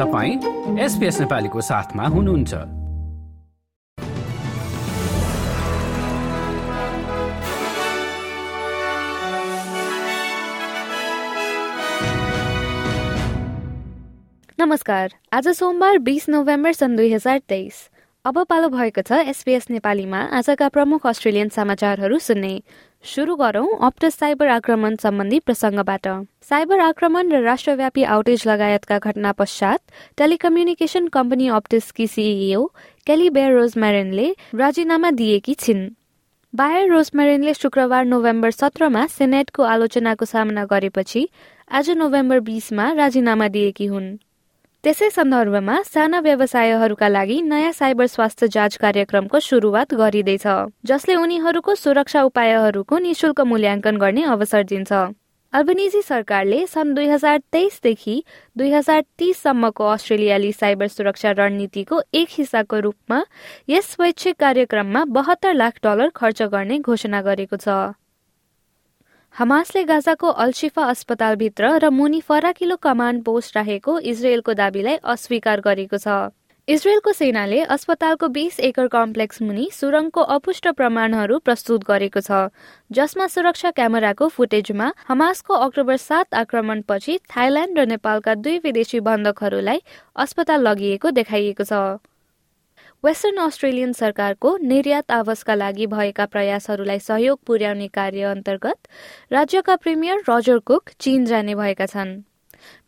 तपाईँ एसपिएस नेपालीको साथमा हुनुहुन्छ। नमस्कार। आज सोमबार बिस नोभेम्बर सन् दुई हजार तेइस। अब पालो भएको छ एसपीएस नेपालीमा। आजका प्रमुख अस्ट्रेलियन समाचारहरू सुन्ने। सुरु गरौं अप्टस साइबर आक्रमण सम्बन्धी प्रसङ्गबाट। साइबर आक्रमण र राष्ट्रव्यापी आउटेज लगायतका घटना पश्चात टेलिकम्युनिकेशन कम्पनी अप्टसकी सिइओ केली बेयर रोजमेरेनले राजीनामा दिएकी छिन्। बायर रोजमेरेनले शुक्रबार नोभेम्बर सत्रमा सेनेटको आलोचनाको सामना गरेपछि आज नोभेम्बर बीसमा राजीनामा दिएकी हुन्। त्यसै सन्दर्भमा साना व्यवसायहरूका लागि नयाँ साइबर स्वास्थ्य जाँच कार्यक्रमको सुरुवात गरिँदैछ जसले उनीहरूको सुरक्षा उपायहरूको निशुल्क मूल्याङ्कन गर्ने अवसर दिन्छ। अल्बनिजी सरकारले सन् दुई हजार तेइसदेखि दुई हजार तीससम्मको अस्ट्रेलियाली साइबर सुरक्षा रणनीतिको एक हिस्साको रूपमा यस स्वैच्छिक कार्यक्रममा बहत्तर लाख डलर खर्च गर्ने घोषणा गरेको छ। हमासले गाजाको अल्शिफा अस्पतालभित्र र मुनि फराकिलो कमान्ड पोस्ट राखेको इजरायलको दावीलाई अस्वीकार गरेको छ। इजरायलको सेनाले अस्पतालको बीस एकड़ कम्प्लेक्स मुनि सुरङको अपुष्ट प्रमाणहरू प्रस्तुत गरेको छ जसमा सुरक्षा क्यामेराको फुटेजमा हमासको अक्टोबर सात आक्रमणपछि थाइल्याण्ड र नेपालका दुई विदेशी बन्धकहरूलाई अस्पताल लगिएको देखाइएको छ। वेस्टर्न अस्ट्रेलियन सरकारको निर्यात आवासका लागि भएका प्रयासहरूलाई सहयोग पुर्याउने कार्य अन्तर्गत राज्यका प्रिमियर रजर कुक चीन जाने भएका छन्।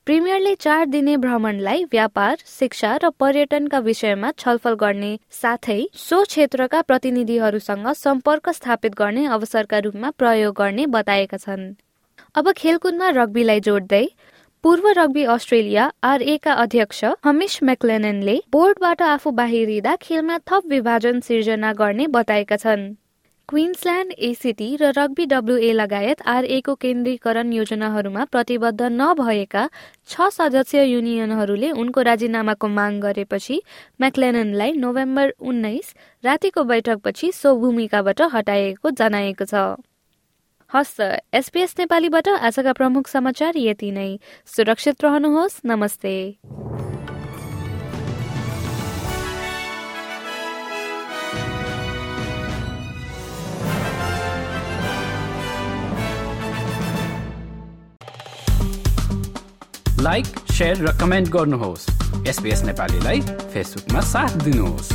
प्रिमियरले चार दिने भ्रमणलाई व्यापार शिक्षा र पर्यटनका विषयमा छलफल गर्ने साथै सो क्षेत्रका प्रतिनिधिहरूसँग सम्पर्क स्थापित गर्ने अवसरका रूपमा प्रयोग गर्ने बताएका छन्। अब खेलकुदमा रग्बीलाई जोड्दै पूर्व रग्बी अस्ट्रेलिया आरएका अध्यक्ष हमिश मेक्लेनले बोर्डबाट आफू बाहिरिँदा खेलमा थप विभाजन सिर्जना गर्ने बताएका छन्। क्विन्सल्यान्ड एसिटी र रग्बी डब्लुए लगायत आरएको केन्द्रीकरण योजनाहरूमा प्रतिबद्ध नभएका छ सदस्य युनियनहरूले उनको राजीनामाको माग गरेपछि म्याक्लेनलाई नोभेम्बर उन्नाइस रातिको बैठकपछि सो भूमिकाबाट हटाइएको जनाएको छ। हस् एसपीएस नेपालीबाट आजका प्रमुख समाचार यति नै। सुरक्षित रहनुहोस् नमस्ते। लाइक र कमेन्ट गर्नुहोस्। एसपिएस नेपालीलाई फेसबुकमा साथ दिनुहोस्।